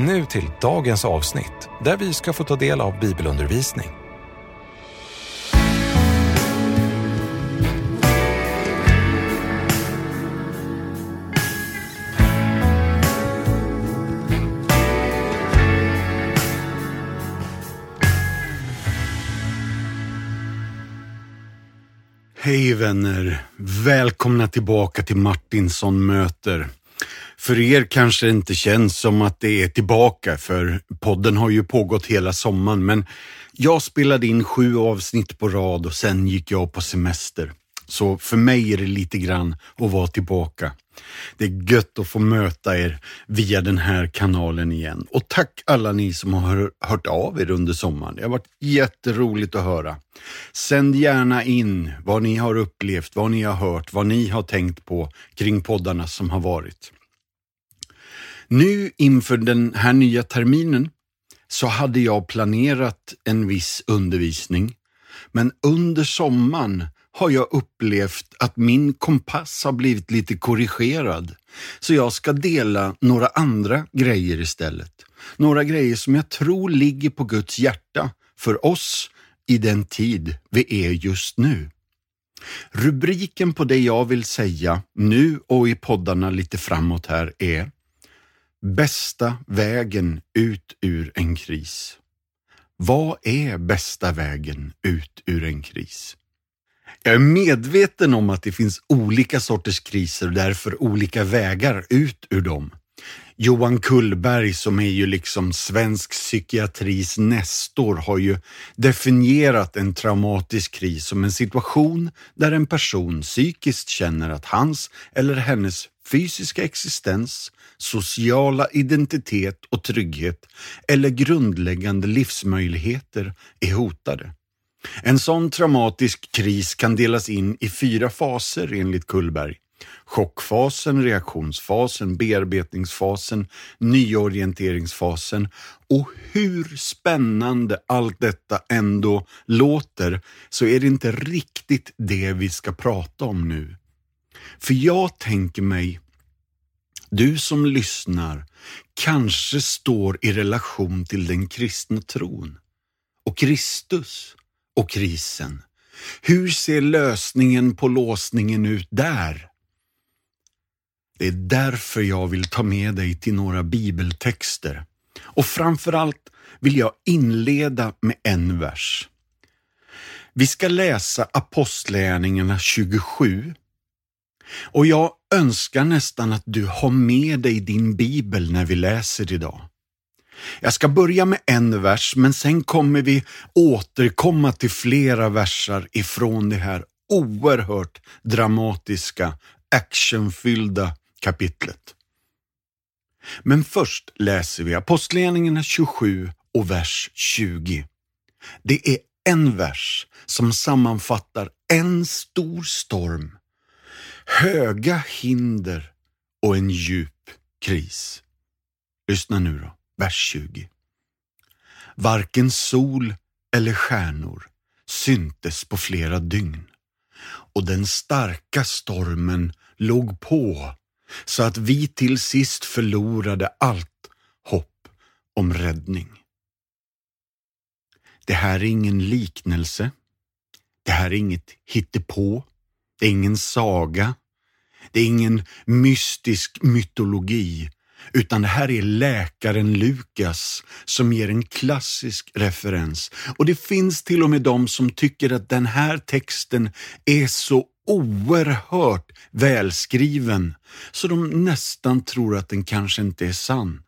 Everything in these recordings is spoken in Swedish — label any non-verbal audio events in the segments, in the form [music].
Nu till dagens avsnitt där vi ska få ta del av bibelundervisning. Hej vänner! Välkomna tillbaka till Martinsson möter. För er kanske det inte känns som att det är tillbaka, för podden har ju pågått hela sommaren, men jag spelade in sju avsnitt på rad och sen gick jag på semester. Så för mig är det lite grann att vara tillbaka. Det är gött att få möta er via den här kanalen igen. Och tack alla ni som har hört av er under sommaren. Det har varit jätteroligt att höra. Sänd gärna in vad ni har upplevt, vad ni har hört, vad ni har tänkt på kring poddarna som har varit. Nu inför den här nya terminen så hade jag planerat en viss undervisning. Men under sommaren har jag upplevt att min kompass har blivit lite korrigerad. Så jag ska dela några andra grejer istället. Några grejer som jag tror ligger på Guds hjärta för oss i den tid vi är just nu. Rubriken på det jag vill säga nu och i poddarna lite framåt här är Bästa vägen ut ur en kris. Vad är bästa vägen ut ur en kris? Jag är medveten om att det finns olika sorters kriser och därför olika vägar ut ur dem. Johan Kullberg som är ju liksom svensk psykiatris nestor har ju definierat en traumatisk kris som en situation där en person psykiskt känner att hans eller hennes fysiska existens, sociala identitet och trygghet eller grundläggande livsmöjligheter är hotade. En sån traumatisk kris kan delas in i fyra faser enligt Kullberg. Chockfasen, reaktionsfasen, bearbetningsfasen, nyorienteringsfasen och hur spännande allt detta ändå låter så är det inte riktigt det vi ska prata om nu. För jag tänker mig, du som lyssnar kanske står i relation till den kristna tron och Kristus och krisen. Hur ser lösningen på låsningen ut där? Det är därför jag vill ta med dig till några bibeltexter. Och framförallt vill jag inleda med en vers. Vi ska läsa Apostlärningarna 27. Och jag önskar nästan att du har med dig din bibel när vi läser idag. Jag ska börja med en vers, men sen kommer vi återkomma till flera versar ifrån det här oerhört dramatiska, actionfyllda kapitlet. Men först läser vi Apostlagärningarna 27 och vers 20. Det är en vers som sammanfattar en stor storm, höga hinder och en djup kris. Lyssna nu då, vers 20. Varken sol eller stjärnor syntes på flera dygn och den starka stormen låg på så att vi till sist förlorade allt hopp om räddning. Det här är ingen liknelse. Det här är inget hittepå. Det är ingen saga. Det är ingen mystisk mytologi, utan det här är läkaren Lukas som ger en klassisk referens. Och det finns till och med de som tycker att den här texten är så oerhört välskriven så de nästan tror att den kanske inte är sann.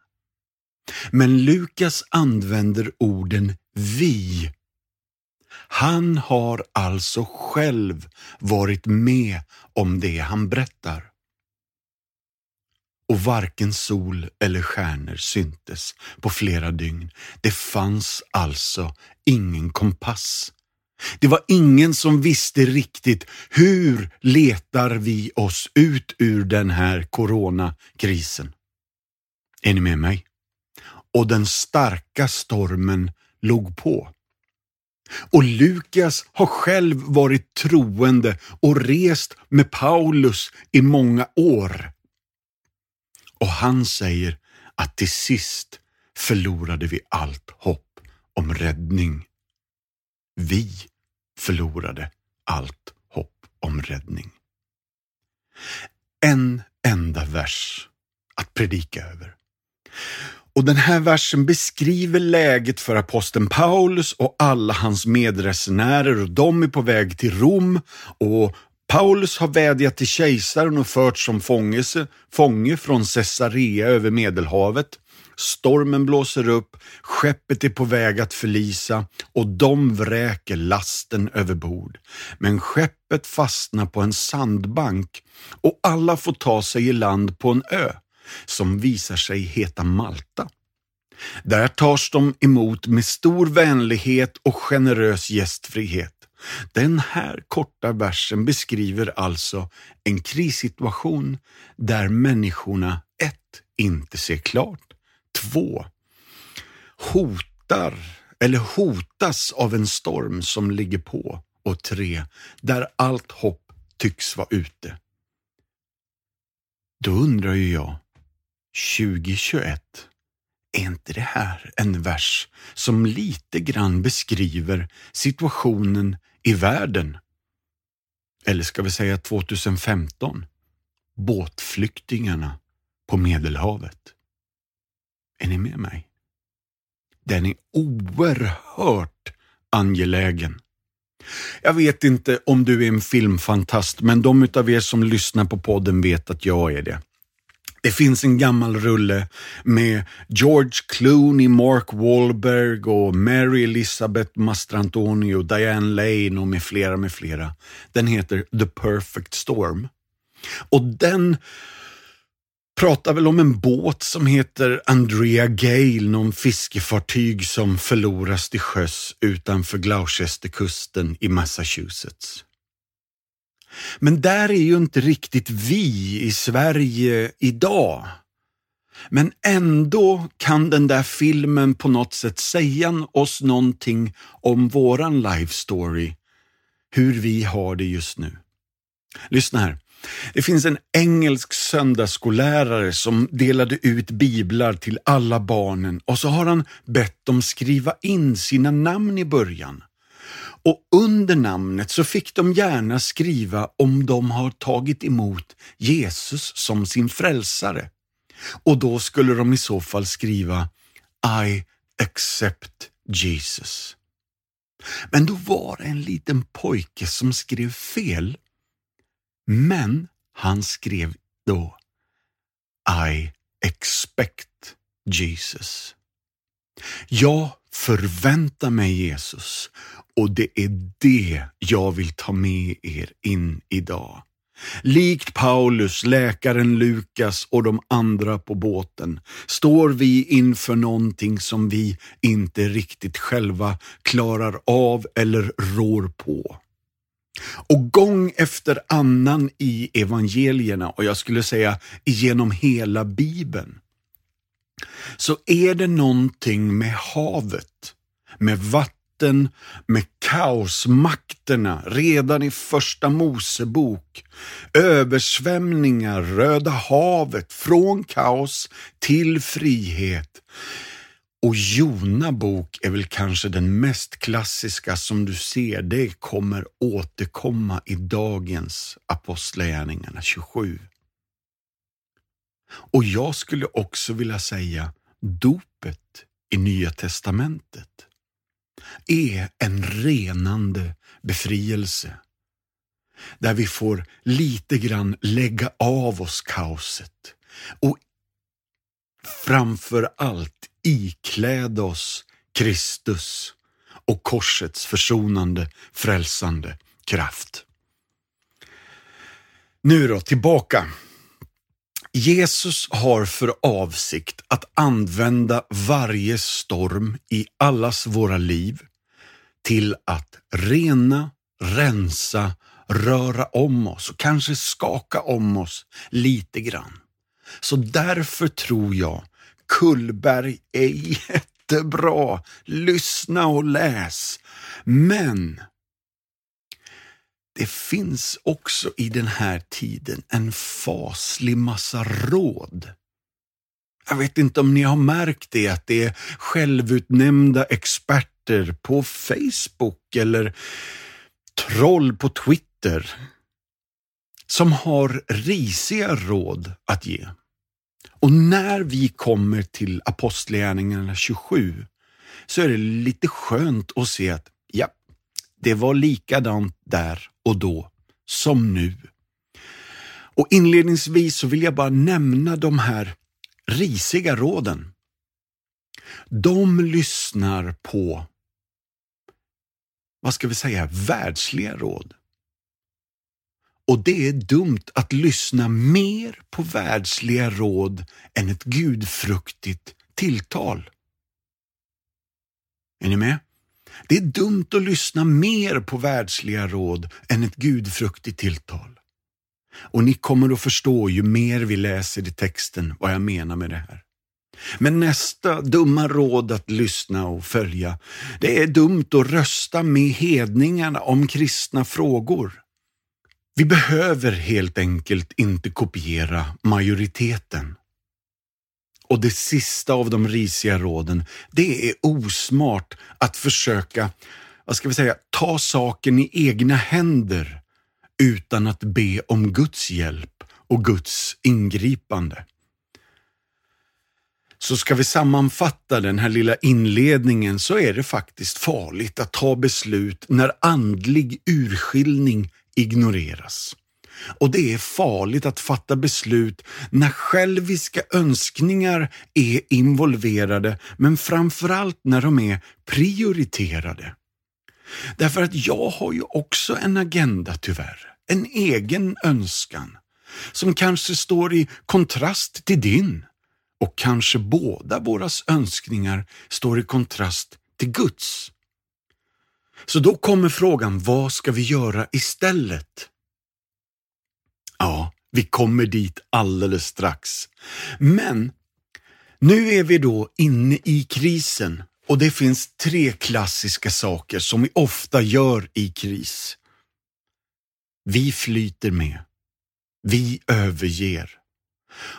Men Lukas använder orden vi. Han har alltså själv varit med om det han berättar. och varken sol eller stjärnor syntes på flera dygn. Det fanns alltså ingen kompass. Det var ingen som visste riktigt hur letar vi oss ut ur den här coronakrisen. Är ni med mig? Och den starka stormen låg på. Och Lukas har själv varit troende och rest med Paulus i många år. Och han säger att till sist förlorade vi allt hopp om räddning. Vi förlorade allt hopp om räddning. En enda vers att predika över. Och den här versen beskriver läget för aposteln Paulus och alla hans medresenärer och de är på väg till Rom och Paulus har vädjat till kejsaren och förts som fångelse, fånge från Caesarea över Medelhavet. Stormen blåser upp, skeppet är på väg att förlisa och de vräker lasten över bord. Men skeppet fastnar på en sandbank och alla får ta sig i land på en ö som visar sig heta Malta. Där tas de emot med stor vänlighet och generös gästfrihet. Den här korta versen beskriver alltså en krissituation där människorna 1. inte ser klart, 2. hotar eller hotas av en storm som ligger på och 3. där allt hopp tycks vara ute. Då undrar ju jag, 2021, är inte det här en vers som lite grann beskriver situationen i världen? Eller ska vi säga 2015? Båtflyktingarna på Medelhavet. Är ni med mig? Den är oerhört angelägen. Jag vet inte om du är en filmfantast, men de av er som lyssnar på podden vet att jag är det. Det finns en gammal rulle med George Clooney, Mark Wahlberg och Mary Elizabeth Mastrantoni och Diane Lane och med flera, med flera. Den heter The Perfect Storm. Och den pratar väl om en båt som heter Andrea Gale, någon fiskefartyg som förloras till sjöss utanför Gloucesterkusten i Massachusetts. Men där är ju inte riktigt vi i Sverige idag. Men ändå kan den där filmen på något sätt säga oss någonting om våran life story, hur vi har det just nu. Lyssna här. Det finns en engelsk söndagsskollärare som delade ut biblar till alla barnen och så har han bett dem skriva in sina namn i början. Och under namnet så fick de gärna skriva om de har tagit emot Jesus som sin frälsare. Och då skulle de i så fall skriva I accept Jesus. Men då var det en liten pojke som skrev fel. Men han skrev då I expect Jesus. Jag förväntar mig Jesus och det är det jag vill ta med er in idag. Likt Paulus, läkaren Lukas och de andra på båten står vi inför någonting som vi inte riktigt själva klarar av eller rår på. Och gång efter annan i evangelierna, och jag skulle säga genom hela Bibeln, så är det någonting med havet, med vattnet, makten med kaosmakterna redan i första Mosebok. Översvämningar, Röda havet, från kaos till frihet. Och Jona bok är väl kanske den mest klassiska som du ser. Det kommer återkomma i dagens Apostlagärningarna 27. Och jag skulle också vilja säga dopet i Nya Testamentet är en renande befrielse. Där vi får lite grann lägga av oss kaoset och framför allt ikläda oss Kristus och korsets försonande, frälsande kraft. Nu då, tillbaka. Jesus har för avsikt att använda varje storm i allas våra liv till att rena, rensa, röra om oss och kanske skaka om oss lite grann. Så därför tror jag Kullberg är jättebra. Lyssna och läs. Men det finns också i den här tiden en faslig massa råd. Jag vet inte om ni har märkt det, att det är självutnämnda experter på Facebook eller troll på Twitter som har risiga råd att ge. Och när vi kommer till Apostlagärningarna 27 så är det lite skönt att se att ja, det var likadant där och då som nu. Och inledningsvis så vill jag bara nämna de här risiga råden. De lyssnar på, vad ska vi säga, världsliga råd. Och det är dumt att lyssna mer på världsliga råd än ett gudfruktigt tilltal. Är ni med? Det är dumt att lyssna mer på världsliga råd än ett gudfruktigt tilltal. Och ni kommer att förstå ju mer vi läser i texten vad jag menar med det här. Men nästa dumma råd att lyssna och följa, det är dumt att rösta med hedningarna om kristna frågor. Vi behöver helt enkelt inte kopiera majoriteten. Och det sista av de risiga råden, det är osmart att försöka, vad ska vi säga, ta saken i egna händer utan att be om Guds hjälp och Guds ingripande. Så ska vi sammanfatta den här lilla inledningen så är det faktiskt farligt att ta beslut när andlig urskiljning ignoreras. Och det är farligt att fatta beslut när själviska önskningar är involverade, men framförallt när de är prioriterade. Därför att jag har ju också en agenda tyvärr, en egen önskan, som kanske står i kontrast till din. Och kanske båda våras önskningar står i kontrast till Guds. Så då kommer frågan, vad ska vi göra istället? Ja, vi kommer dit alldeles strax. Men nu är vi då inne i krisen och det finns tre klassiska saker som vi ofta gör i kris. Vi flyter med. Vi överger.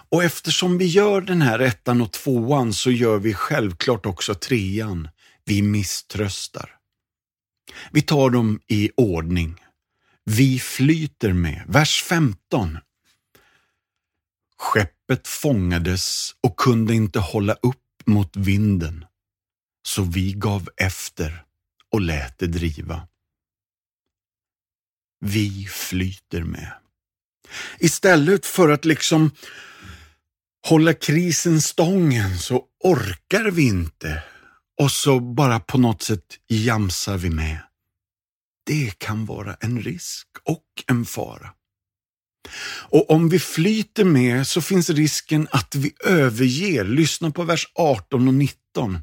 Och eftersom vi gör den här ettan och tvåan så gör vi självklart också trean. Vi misströstar. Vi tar dem i ordning. Vi flyter med. Vers 15. Skeppet fångades och kunde inte hålla upp mot vinden, så vi gav efter och lät det driva. Vi flyter med. Istället för att liksom hålla krisen stången så orkar vi inte och så bara på något sätt jamsar vi med. Det kan vara en risk och en fara. Och om vi flyter med så finns risken att vi överger. Lyssna på vers 18 och 19.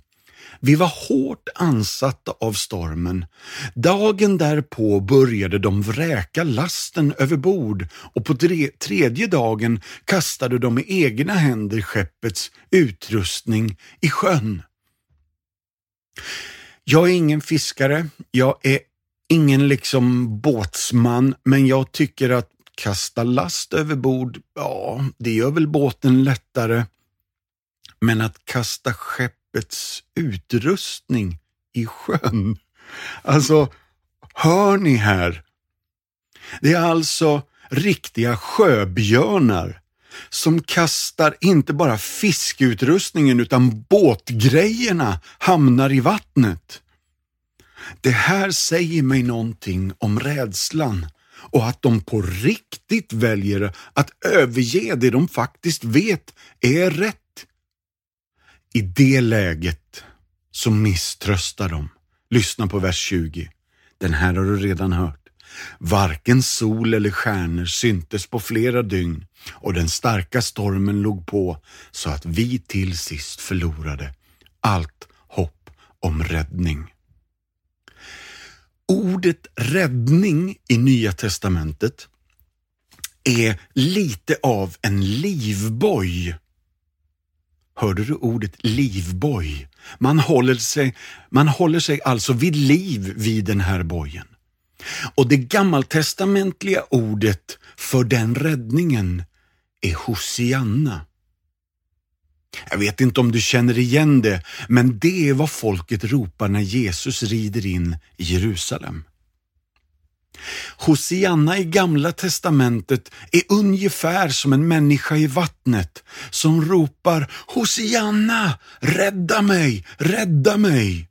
Vi var hårt ansatta av stormen. Dagen därpå började de vräka lasten över bord och på tredje dagen kastade de med egna händer skeppets utrustning i sjön. Jag är ingen fiskare, jag är ingen liksom båtsman, men jag tycker att kasta last över bord, ja, det gör väl båten lättare. Men att kasta skeppets utrustning i sjön. [laughs] Alltså, hör ni här? Det är alltså riktiga sjöbjörnar som kastar inte bara fiskeutrustningen utan båtgrejerna hamnar i vattnet. Det här säger mig någonting om rädslan och att de på riktigt väljer att överge det de faktiskt vet är rätt. I det läget så misströstar de. Lyssna på vers 20. Den här har du redan hört. Varken sol eller stjärnor syntes på flera dygn och den starka stormen låg på så att vi till sist förlorade allt hopp om räddning. Ordet räddning i Nya testamentet är lite av en livboj. Hörde du ordet livboj? Man håller, sig, man håller sig alltså vid liv vid den här bojen. Och det gammaltestamentliga ordet för den räddningen är Hosianna. Jag vet inte om du känner igen det, men det är vad folket ropar när Jesus rider in i Jerusalem. Hosianna i Gamla testamentet är ungefär som en människa i vattnet som ropar Hosianna, rädda mig, rädda mig.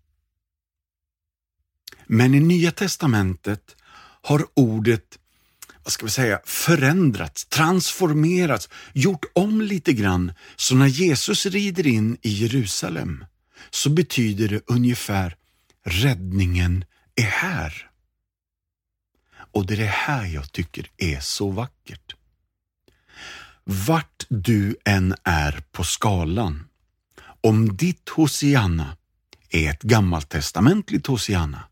Men i Nya testamentet har ordet vad ska vi säga, förändrats, transformerats, gjort om lite grann. Så när Jesus rider in i Jerusalem så betyder det ungefär räddningen är här. Och det är det här jag tycker är så vackert. Vart du än är på skalan, om ditt Hosianna är ett gammaltestamentligt Hosianna,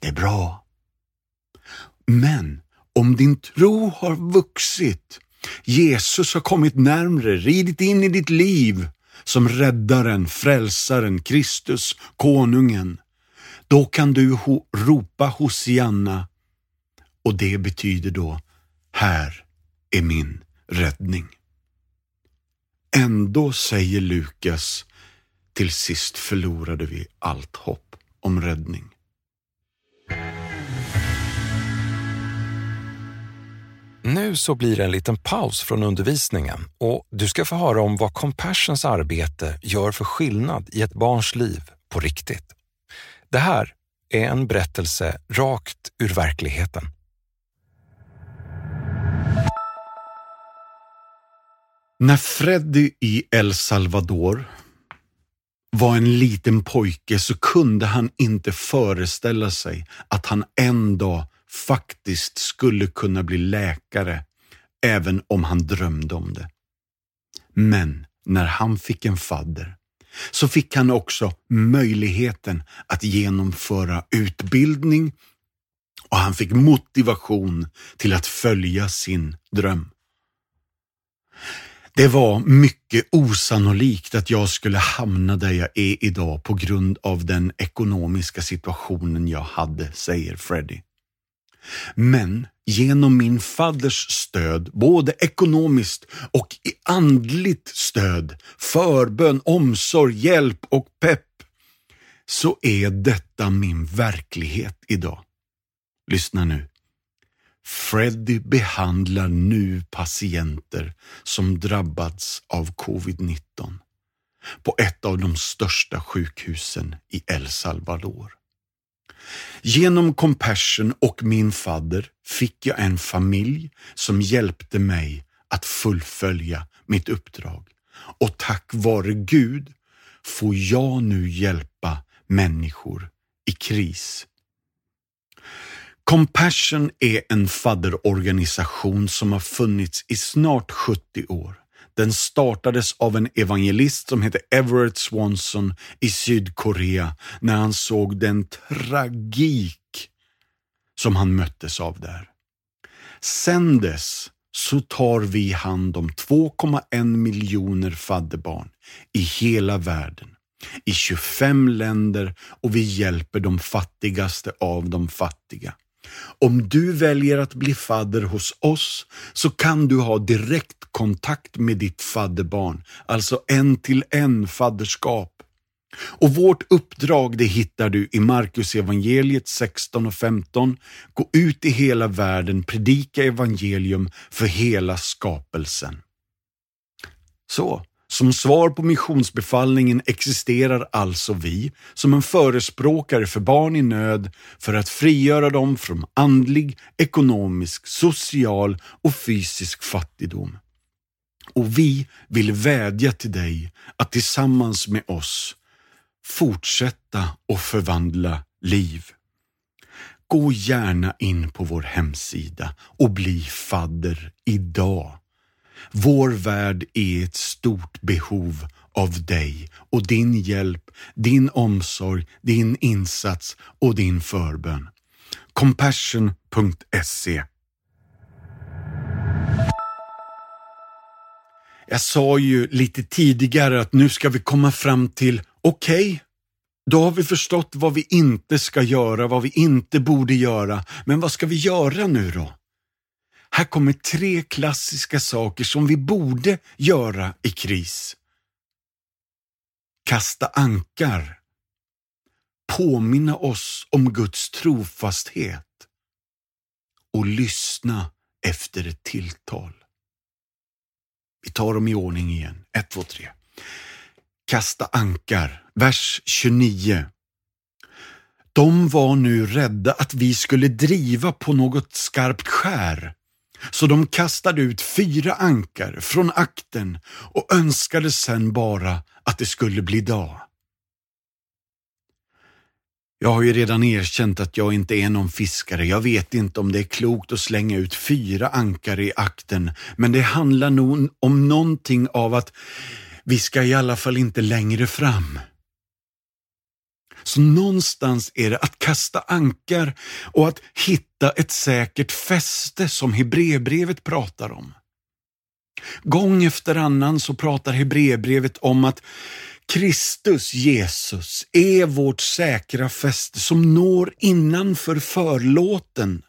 det är bra. Men om din tro har vuxit, Jesus har kommit närmre, ridit in i ditt liv som räddaren, frälsaren, Kristus, konungen, då kan du ho ropa Hosianna och det betyder då, här är min räddning. Ändå säger Lukas, till sist förlorade vi allt hopp om räddning. Nu så blir det en liten paus från undervisningen och du ska få höra om vad Compassions arbete gör för skillnad i ett barns liv på riktigt. Det här är en berättelse rakt ur verkligheten. När Freddy i El Salvador var en liten pojke så kunde han inte föreställa sig att han en dag faktiskt skulle kunna bli läkare, även om han drömde om det. Men när han fick en fadder så fick han också möjligheten att genomföra utbildning och han fick motivation till att följa sin dröm. Det var mycket osannolikt att jag skulle hamna där jag är idag på grund av den ekonomiska situationen jag hade, säger Freddie. Men genom min fadders stöd, både ekonomiskt och i andligt stöd, förbön, omsorg, hjälp och pepp, så är detta min verklighet idag. Lyssna nu. Freddy behandlar nu patienter som drabbats av covid-19 på ett av de största sjukhusen i El Salvador. Genom Compassion och min fadder fick jag en familj som hjälpte mig att fullfölja mitt uppdrag. Och tack vare Gud får jag nu hjälpa människor i kris. Compassion är en fadderorganisation som har funnits i snart 70 år. Den startades av en evangelist som hette Everett Swanson i Sydkorea när han såg den tragik som han möttes av där. Sen dess så tar vi hand om 2,1 miljoner fadderbarn i hela världen, i 25 länder och vi hjälper de fattigaste av de fattiga. Om du väljer att bli fadder hos oss så kan du ha direkt kontakt med ditt fadderbarn, alltså en till en fadderskap. Och vårt uppdrag det hittar du i Markus evangeliet 16 och 15. Gå ut i hela världen, predika evangelium för hela skapelsen. Så, som svar på missionsbefallningen existerar alltså vi som en förespråkare för barn i nöd för att frigöra dem från andlig, ekonomisk, social och fysisk fattigdom. Och vi vill vädja till dig att tillsammans med oss fortsätta och förvandla liv. gå gärna in på vår hemsida och bli fadder idag. Vår värld är i ett stort behov av dig och din hjälp, din omsorg, din insats och din förbön. Compassion.se Jag sa ju lite tidigare att nu ska vi komma fram till, okej, okay, då har vi förstått vad vi inte ska göra, vad vi inte borde göra. Men vad ska vi göra nu då? Här kommer tre klassiska saker som vi borde göra i kris. Kasta ankar. Påminna oss om Guds trofasthet. Och lyssna efter ett tilltal. Vi tar dem i ordning igen. 1, 2, 3. Kasta ankar, vers 29. De var nu rädda att vi skulle driva på något skarpt skär, så de kastade ut fyra ankar från akten och önskade sen bara att det skulle bli dag. Jag har ju redan erkänt att jag inte är någon fiskare. Jag vet inte om det är klokt att slänga ut fyra ankar i akten, men det handlar nog om någonting av att vi ska i alla fall inte längre fram. Så någonstans är det att kasta ankar och att hitta ett säkert fäste som Hebreerbrevet pratar om. Gång efter annan så pratar Hebreerbrevet om att Kristus Jesus är vårt säkra fäste som når innanför förlåten,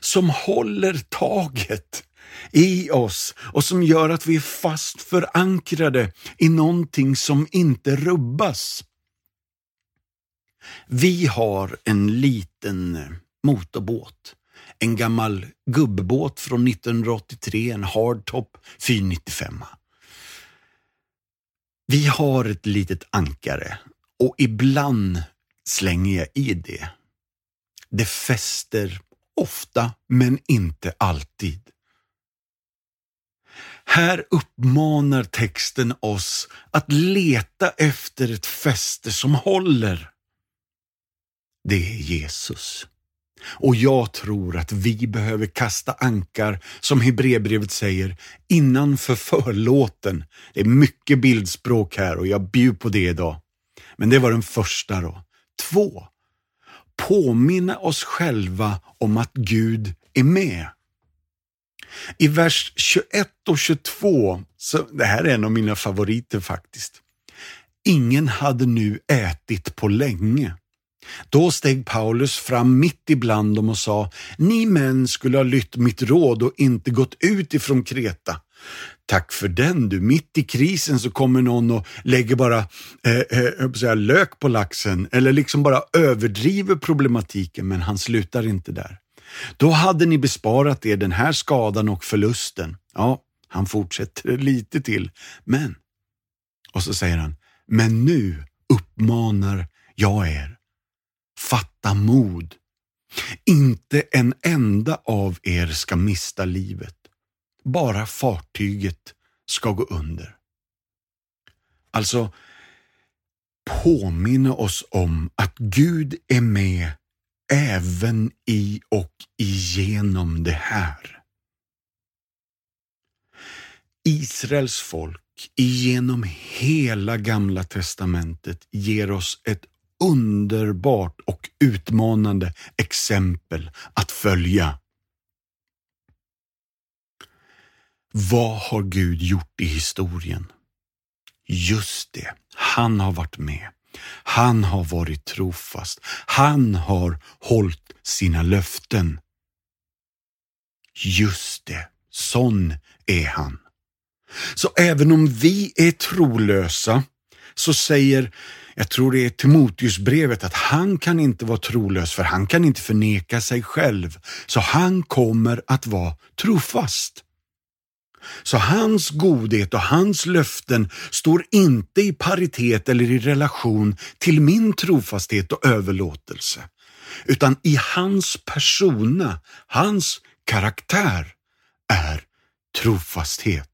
som håller taget i oss och som gör att vi är fast förankrade i någonting som inte rubbas. Vi har en liten eh, motorbåt. En gammal gubbåt från 1983, en hardtop 495. Vi har ett litet ankare och ibland slänger jag i det. Det fäster ofta, men inte alltid. Här uppmanar texten oss att leta efter ett fäste som håller. Det är Jesus. Och jag tror att vi behöver kasta ankar, som Hebreerbrevet säger, innanför förlåten. Det är mycket bildspråk här och jag bjuder på det idag. Men det var den första då. Två. Påminna oss själva om att Gud är med. I vers 21 och 22, så det här är en av mina favoriter faktiskt. Ingen hade nu ätit på länge. Då steg Paulus fram mitt ibland dem och sa, ni män skulle ha lytt mitt råd och inte gått ut ifrån Kreta. Tack för den du, mitt i krisen så kommer någon och lägger bara eh, eh, säga, lök på laxen eller liksom bara överdriver problematiken men han slutar inte där. Då hade ni besparat er den här skadan och förlusten. Ja, han fortsätter lite till, men, och så säger han, men nu uppmanar jag er, fatta mod. Inte en enda av er ska mista livet. Bara fartyget ska gå under. Alltså, påminna oss om att Gud är med även i och igenom det här. Israels folk igenom hela gamla testamentet ger oss ett underbart och utmanande exempel att följa. Vad har Gud gjort i historien? Just det, han har varit med. Han har varit trofast. Han har hållit sina löften. Just det, sån är han. Så även om vi är trolösa så säger, jag tror det är Timoteusbrevet, att han kan inte vara trolös för han kan inte förneka sig själv. Så han kommer att vara trofast. Så hans godhet och hans löften står inte i paritet eller i relation till min trofasthet och överlåtelse, utan i hans persona, hans karaktär är trofasthet.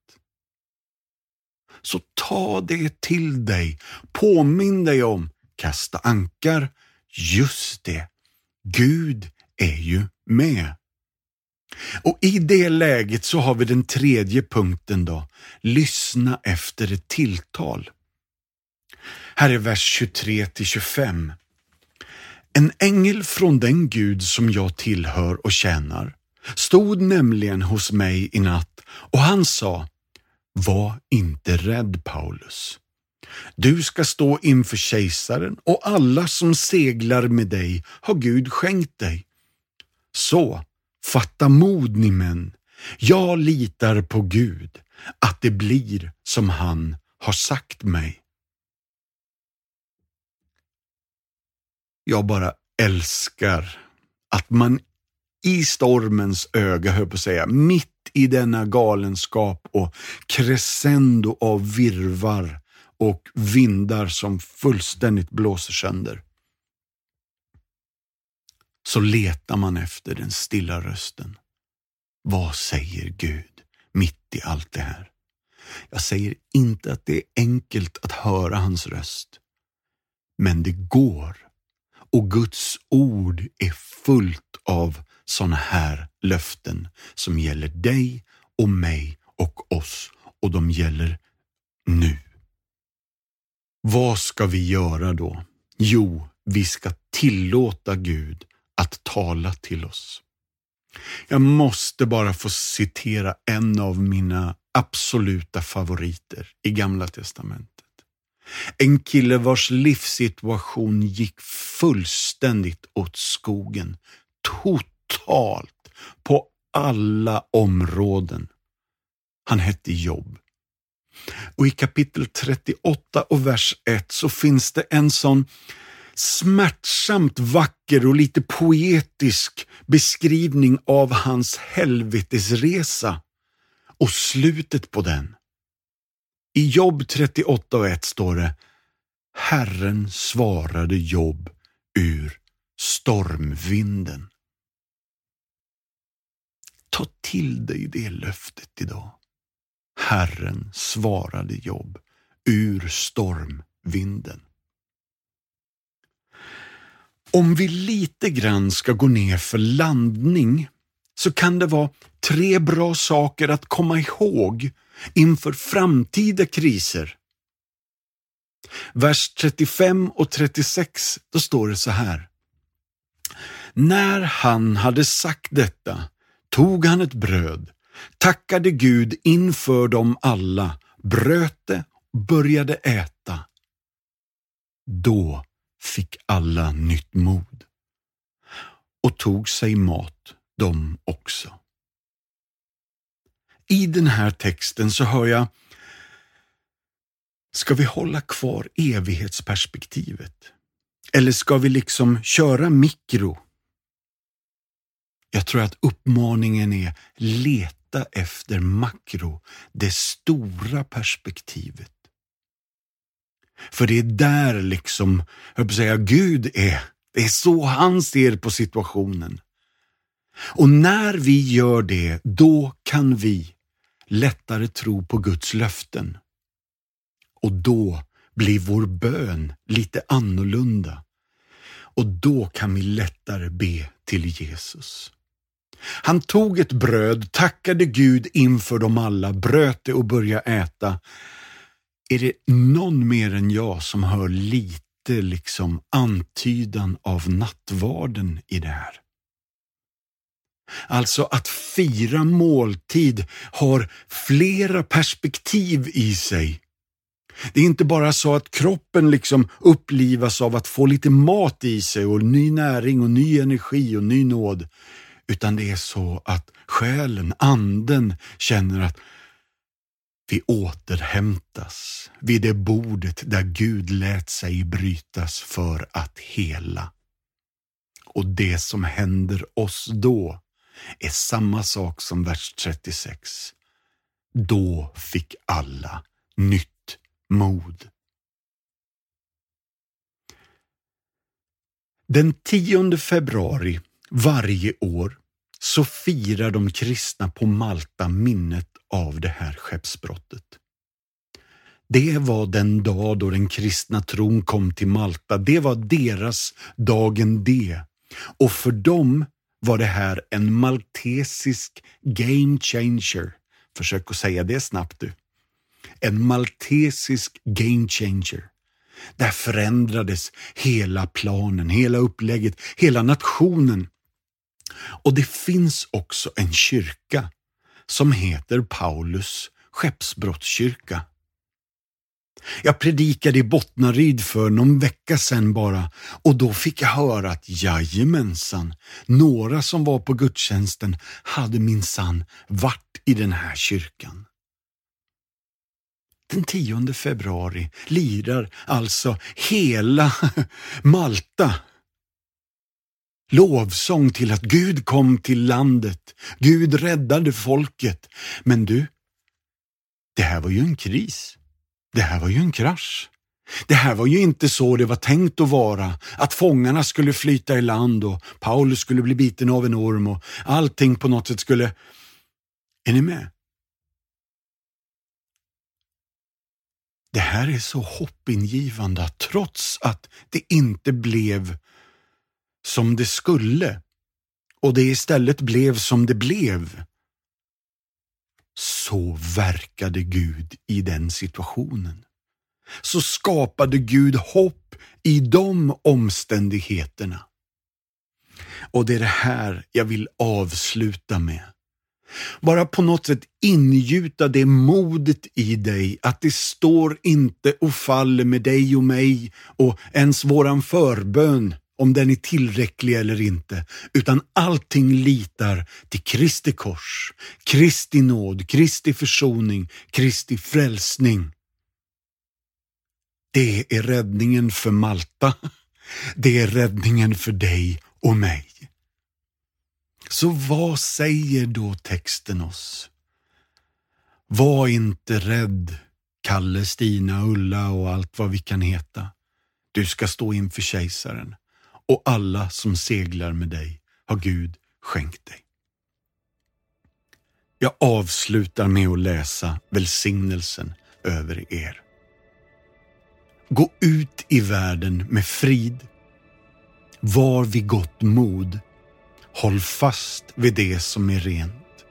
Så ta det till dig. Påminn dig om, kasta ankar, just det, Gud är ju med. Och i det läget så har vi den tredje punkten då. Lyssna efter ett tilltal. Här är vers 23 till 25. En ängel från den Gud som jag tillhör och tjänar stod nämligen hos mig i natt och han sa var inte rädd Paulus. Du ska stå inför kejsaren och alla som seglar med dig har Gud skänkt dig. Så, fatta mod ni män. Jag litar på Gud, att det blir som han har sagt mig. Jag bara älskar att man i stormens öga, höll på att säga, mitt i denna galenskap och crescendo av virvar och vindar som fullständigt blåser sönder. Så letar man efter den stilla rösten. Vad säger Gud mitt i allt det här? Jag säger inte att det är enkelt att höra hans röst, men det går. Och Guds ord är fullt av sådana här löften som gäller dig och mig och oss och de gäller nu. Vad ska vi göra då? Jo, vi ska tillåta Gud att tala till oss. Jag måste bara få citera en av mina absoluta favoriter i Gamla Testamentet. En kille vars livssituation gick fullständigt åt skogen. Totalt. På alla områden. Han hette Jobb. Och i kapitel 38 och vers 1 så finns det en sån smärtsamt vacker och lite poetisk beskrivning av hans helvetesresa och slutet på den. I Jobb 38 och 1 står det Herren svarade Jobb ur stormvinden. Ta till dig det löftet idag. Herren svarade Jobb ur stormvinden. Om vi lite grann ska gå ner för landning så kan det vara tre bra saker att komma ihåg inför framtida kriser. Vers 35 och 36, då står det så här. När han hade sagt detta tog han ett bröd, tackade Gud inför dem alla, bröt det och började äta. Då fick alla nytt mod och tog sig mat de också. I den här texten så hör jag Ska vi hålla kvar evighetsperspektivet? Eller ska vi liksom köra mikro? Jag tror att uppmaningen är leta efter makro, det stora perspektivet. För det är där liksom, jag vill säga, Gud är. Det är så han ser på situationen. Och när vi gör det, då kan vi lättare tro på Guds löften. Och då blir vår bön lite annorlunda. Och då kan vi lättare be till Jesus. Han tog ett bröd, tackade Gud inför dem alla, bröt det och började äta. Är det någon mer än jag som hör lite liksom antydan av nattvarden i det här? Alltså att fira måltid har flera perspektiv i sig. Det är inte bara så att kroppen liksom upplivas av att få lite mat i sig och ny näring och ny energi och ny nåd. Utan det är så att själen, anden känner att vi återhämtas vid det bordet där Gud lät sig brytas för att hela. Och det som händer oss då är samma sak som vers 36. Då fick alla nytt mod. Den 10 februari varje år så firar de kristna på Malta minnet av det här skeppsbrottet. Det var den dag då den kristna tron kom till Malta. Det var deras dagen D. Och för dem var det här en maltesisk game changer. Försök att säga det snabbt du. En maltesisk game changer. Där förändrades hela planen, hela upplägget, hela nationen. Och det finns också en kyrka som heter Paulus skeppsbrottskyrka. Jag predikade i Bottnaryd för någon vecka sedan bara och då fick jag höra att jajamensan, några som var på gudstjänsten hade minsann varit i den här kyrkan. Den 10 februari lirar alltså hela [laughs] Malta lovsång till att Gud kom till landet. Gud räddade folket. Men du, det här var ju en kris. Det här var ju en krasch. Det här var ju inte så det var tänkt att vara, att fångarna skulle flyta i land och Paulus skulle bli biten av en orm och allting på något sätt skulle... Är ni med? Det här är så hoppingivande att trots att det inte blev som det skulle och det istället blev som det blev så verkade Gud i den situationen. Så skapade Gud hopp i de omständigheterna. Och det är det här jag vill avsluta med. Bara på något sätt ingjuta det modet i dig att det står inte och faller med dig och mig och ens våran förbön om den är tillräcklig eller inte, utan allting litar till Kristi kors, Kristi nåd, Kristi försoning, Kristi frälsning. Det är räddningen för Malta. Det är räddningen för dig och mig. Så vad säger då texten oss? Var inte rädd, Kalle, Stina, Ulla och allt vad vi kan heta. Du ska stå inför kejsaren och alla som seglar med dig har Gud skänkt dig. Jag avslutar med att läsa välsignelsen över er. Gå ut i världen med frid. Var vid gott mod. Håll fast vid det som är rent.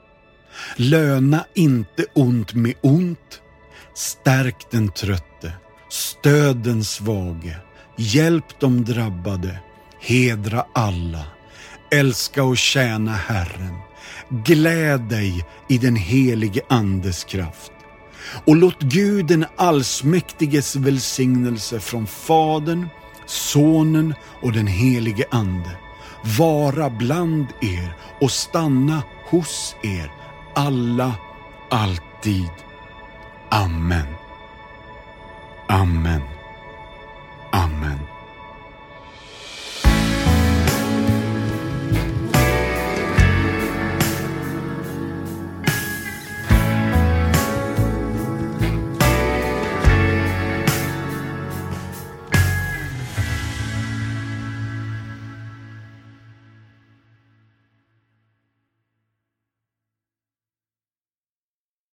Löna inte ont med ont. Stärk den trötte. Stöd den svage. Hjälp de drabbade hedra alla, älska och tjäna Herren. Gläd dig i den helige Andes kraft. Och låt Gud den allsmäktiges välsignelse från Fadern, Sonen och den helige Ande vara bland er och stanna hos er alla, alltid. Amen. Amen. Amen.